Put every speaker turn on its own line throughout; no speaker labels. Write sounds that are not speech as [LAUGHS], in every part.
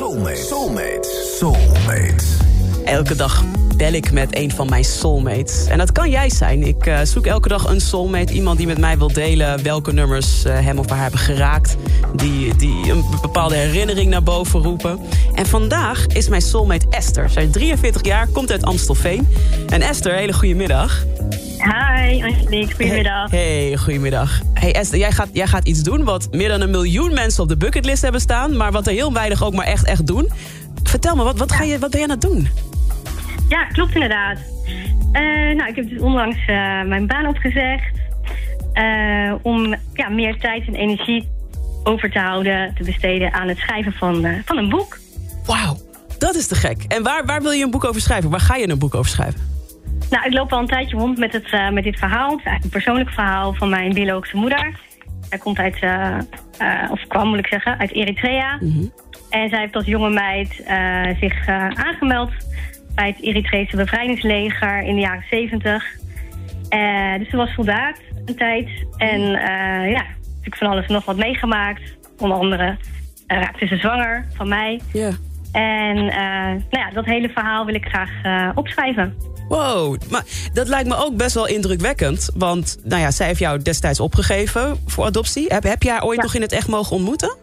Soulmate. Soulmate. Soulmate.
Elke dag bel ik met een van mijn soulmates. En dat kan jij zijn. Ik uh, zoek elke dag een soulmate. Iemand die met mij wil delen welke nummers uh, hem of haar hebben geraakt. Die, die een bepaalde herinnering naar boven roepen. En vandaag is mijn soulmate Esther. Zij is 43 jaar, komt uit Amstelveen. En Esther, hele goede middag.
Hi, Angelique. Goedemiddag.
Hey, hey, goedemiddag. Hey Esther, jij gaat, jij gaat iets doen wat meer dan een miljoen mensen op de bucketlist hebben staan... maar wat er heel weinig ook maar echt, echt doen. Vertel me, wat, wat, ga je, wat ben je aan het doen?
Ja, klopt inderdaad. Uh, nou, ik heb dus onlangs uh, mijn baan opgezegd... Uh, om ja, meer tijd en energie over te houden, te besteden aan het schrijven van, van een boek.
Wauw, dat is te gek. En waar, waar wil je een boek over schrijven? Waar ga je een boek over schrijven?
Nou, ik loop al een tijdje rond met, het, uh, met dit verhaal. Het is eigenlijk een persoonlijk verhaal van mijn biologische moeder. Zij komt uit, uh, uh, of kwam moet ik zeggen, uit Eritrea. Mm -hmm. En zij heeft als jonge meid zich aangemeld bij het Eritreese bevrijdingsleger in de jaren 70. dus ze was soldaat een tijd. En ja, natuurlijk van alles nog wat meegemaakt. Onder andere raakte ze zwanger van mij.
Yeah.
En nou ja, dat hele verhaal wil ik graag opschrijven.
Wow, maar dat lijkt me ook best wel indrukwekkend. Want nou ja, zij heeft jou destijds opgegeven voor adoptie. Heb, heb je haar ooit ja. nog in het echt mogen ontmoeten?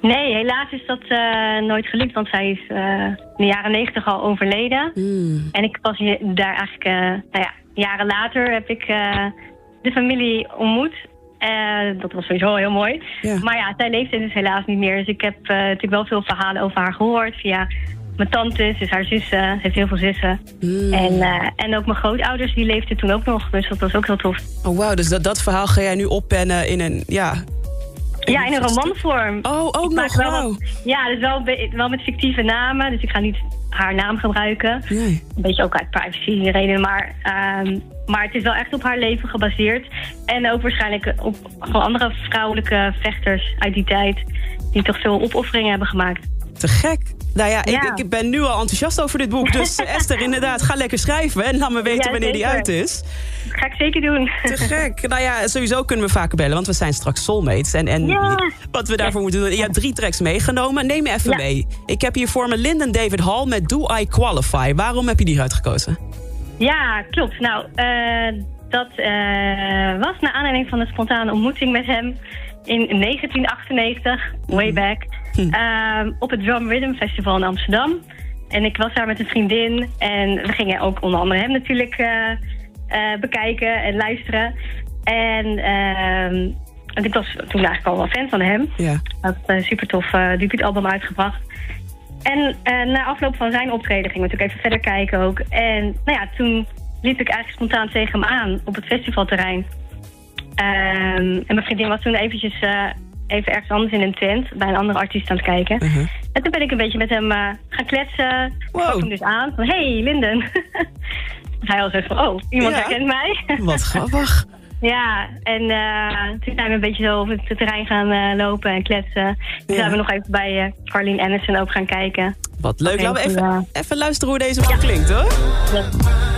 Nee, helaas is dat uh, nooit gelukt. Want zij is uh, in de jaren negentig al overleden.
Mm.
En ik was hier, daar eigenlijk... Uh, nou ja, jaren later heb ik de familie ontmoet. Dat was sowieso heel mooi.
Ja.
Maar ja, zij leeft dus helaas niet meer. Dus ik heb natuurlijk wel veel verhalen over haar gehoord... via mijn tantes, dus haar zussen. Ze heeft heel veel zussen.
Mm.
En, uh, en ook mijn grootouders, die leefden toen ook nog. Dus dat was ook heel tof.
Oh, wauw. Dus dat, dat verhaal ga jij nu oppennen in een, ja...
Ja, in een romanvorm.
Oh, ook nog,
wel
wow.
wat, Ja, dus wel, wel met fictieve namen. Dus ik ga niet haar naam gebruiken.
Nee.
Een beetje ook uit privacy reden. Maar, um, maar het is wel echt op haar leven gebaseerd. En ook waarschijnlijk op gewoon andere vrouwelijke vechters uit die tijd. Die toch veel opofferingen hebben gemaakt.
Te gek. Nou ja,
Ja.
Ik, ik ben nu al enthousiast over dit boek. Dus eh, [LAUGHS] Esther, inderdaad, ga lekker schrijven. En laat me weten
Ja,
wanneer die uit is.
Dat ga ik zeker doen.
Te gek. Nou ja, sowieso kunnen we vaker bellen, want we zijn straks soulmates. En, en
Ja.
wat we daarvoor moeten doen... Je hebt drie tracks meegenomen. Neem me even mee. Ik heb hier voor me Lyndon David Hall met Do I Qualify. Waarom heb je die uitgekozen?
Ja, klopt. Nou, uh, dat uh, was naar aanleiding van een spontane ontmoeting met hem in 1998, way back, uh, [LAUGHS] op het Drum Rhythm Festival in Amsterdam. En ik was daar met een vriendin en we gingen ook onder andere hem natuurlijk uh, bekijken en luisteren. En ehm, ik was toen eigenlijk al wel fan van hem.
Ja.
Had een super tof debuutalbum uitgebracht. En na afloop van zijn optreden gingen we natuurlijk even verder kijken ook. En nou ja, toen liep ik eigenlijk spontaan tegen hem aan op het festivalterrein. Um, en mijn vriendin was toen eventjes even ergens anders in een tent bij een andere artiest aan het kijken.
Uh -huh.
En toen ben ik een beetje met hem uh, gaan kletsen.
Wow.
Ik hem dus aan van, hey Linden. [LAUGHS] Hij was echt van, oh, iemand
Ja.
herkent mij. [LAUGHS]
Wat grappig.
Ja, en uh, toen zijn we een beetje zo op het terrein gaan uh, lopen en kletsen. Toen
Ja.
zijn we nog even bij Carlene Anderson ook gaan kijken.
Wat leuk. Laten we even, even luisteren hoe deze man klinkt, hoor.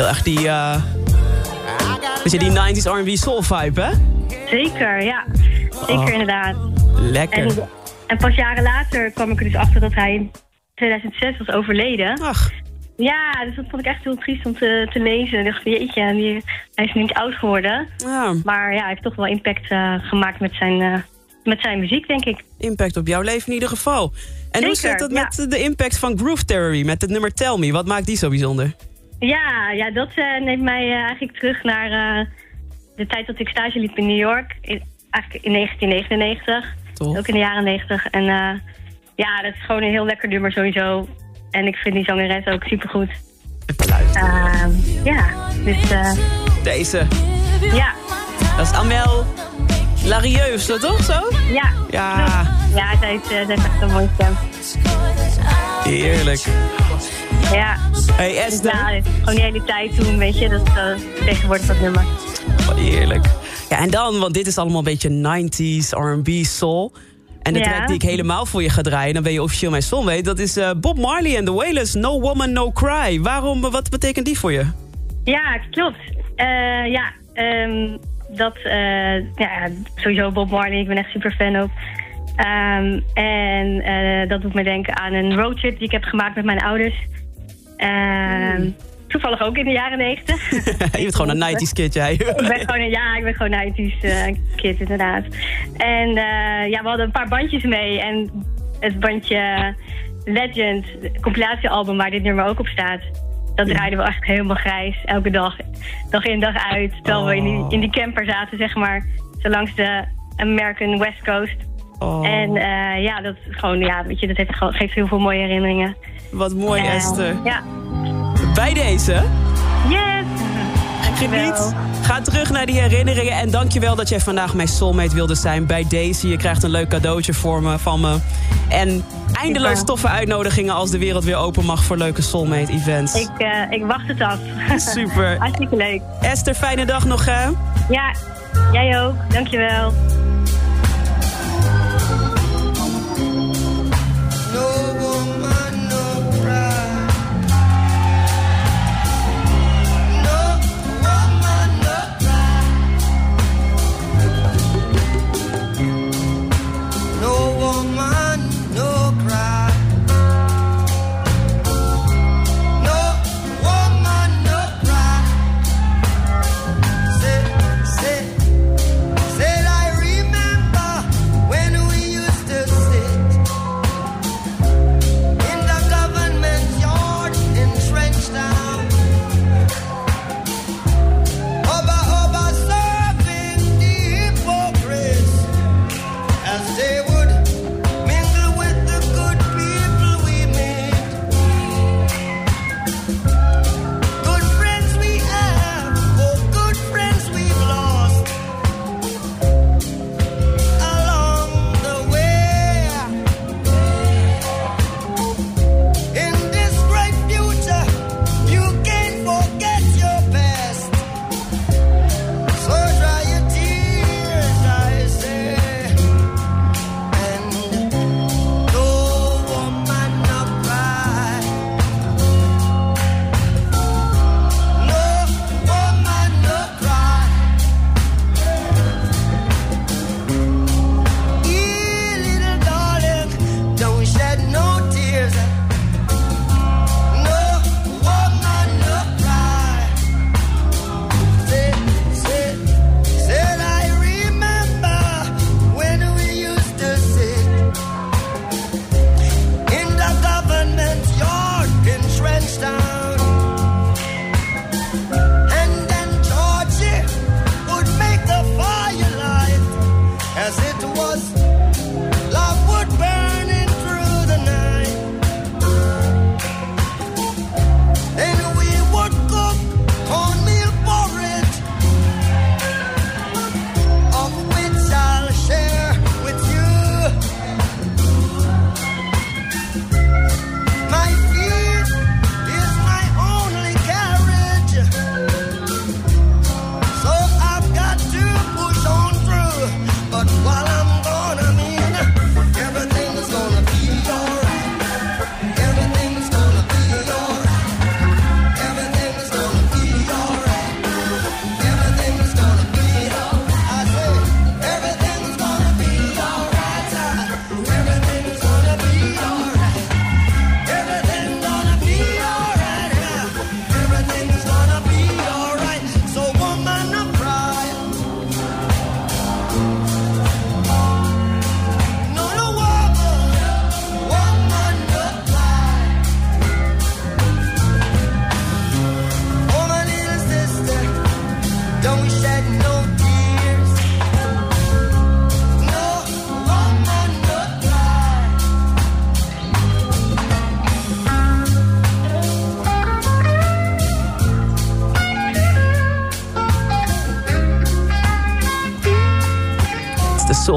Heel erg die, uh, weet je, die 90s R&B soul vibe, hè?
Zeker, ja. Zeker
Oh.
inderdaad.
Lekker.
En, en pas jaren later kwam ik er dus achter dat hij in 2006 was overleden.
Ach,
Ja, dus dat vond ik echt heel triest om te, te lezen. Ik dacht, jeetje, hij is niet oud geworden.
ja,
Maar ja, hij heeft toch wel impact uh, gemaakt met zijn, uh, met zijn muziek, denk ik.
impact op jouw leven in ieder geval. En hoe zit dat
ja.
met de impact van Groove Theory, met het nummer Tell Me? Wat maakt die zo bijzonder?
Ja, ja dat uh, neemt mij eigenlijk terug naar de tijd dat ik stage liep in New York. In, eigenlijk in 1999.
Tof.
Ook in de jaren 90. En ja, dat is gewoon een heel lekker nummer sowieso. En ik vind die zangeres ook supergoed.
Even luisteren.
Ehm, ja, dus eh,
Deze.
ja,
Dat is Amel Larieus, dat toch zo?
ja.
Ja.
Ja, zij heeft, eh, zij heeft echt een mooie stem.
Heerlijk.
Ja.
Hey
Dus
Esther.
ja, gewoon die hele tijd toen, weet je, dat uh, tegenwoordig dat nummer.
Oh, heerlijk. Ja, en dan, want dit is allemaal een beetje 90s R&B soul. En de
Ja.
track die ik helemaal voor je ga draaien, dan ben je officieel mijn soulmate. Dat is eh, Bob Marley en The Wailers, No Woman, No Cry. Waarom, eh, wat betekent die voor je?
Ja, klopt. Eh, ja, ehm, dat, eh, ja, sowieso Bob Marley, ik ben echt super fan ook. Ehm, en eh, dat doet me denken aan een roadtrip die ik heb gemaakt met mijn ouders. Ehm, Toevallig ook in de jaren negentig. [LAUGHS]
je bent gewoon een 90s kid, jij.
Ik ben gewoon een, ja, ik ben gewoon een 90s eh, kid, inderdaad. En eh, ja, we hadden een paar bandjes mee. En het bandje Legend, het compilatiealbum waar dit nummer ook op staat... dat draaiden we echt helemaal grijs, elke dag. Dag in, dag uit. Terwijl we in die, in die camper zaten, zeg maar. Zo langs de American West Coast.
Oh,
En eh, ja, dat gewoon, ja, weet je, dat heeft, gewoon- geeft heel veel mooie herinneringen.
wat mooi, Esther.
Ja.
Bij deze,
Yes!
geniet. Ga terug naar die herinneringen. En dankjewel dat jij vandaag mijn soulmate wilde zijn bij deze. Je krijgt een leuk cadeautje voor me, van me. En eindeloos toffe uitnodigingen als de wereld weer open mag voor leuke soulmate events.
Ik, eh, ik wacht het af. [LAUGHS]
Super.
Hartstikke leuk.
Esther, fijne dag nog, hè?
Ja, jij ook. Dankjewel.
was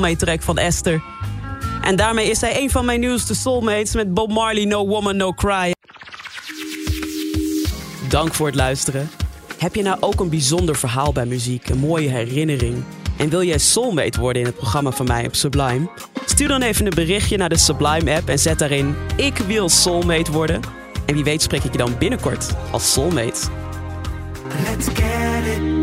Track van Esther. En daarmee is hij een van mijn nieuwste soulmates met Bob Marley No Woman No Cry. Dank voor het luisteren. Heb je nou ook een bijzonder verhaal bij muziek, een mooie herinnering? En wil jij soulmate worden in het programma van mij op Sublime? Stuur dan even een berichtje naar de Sublime app en zet daarin ik wil soulmate worden. En wie weet spreek ik je dan binnenkort als soulmate.
Let's get it.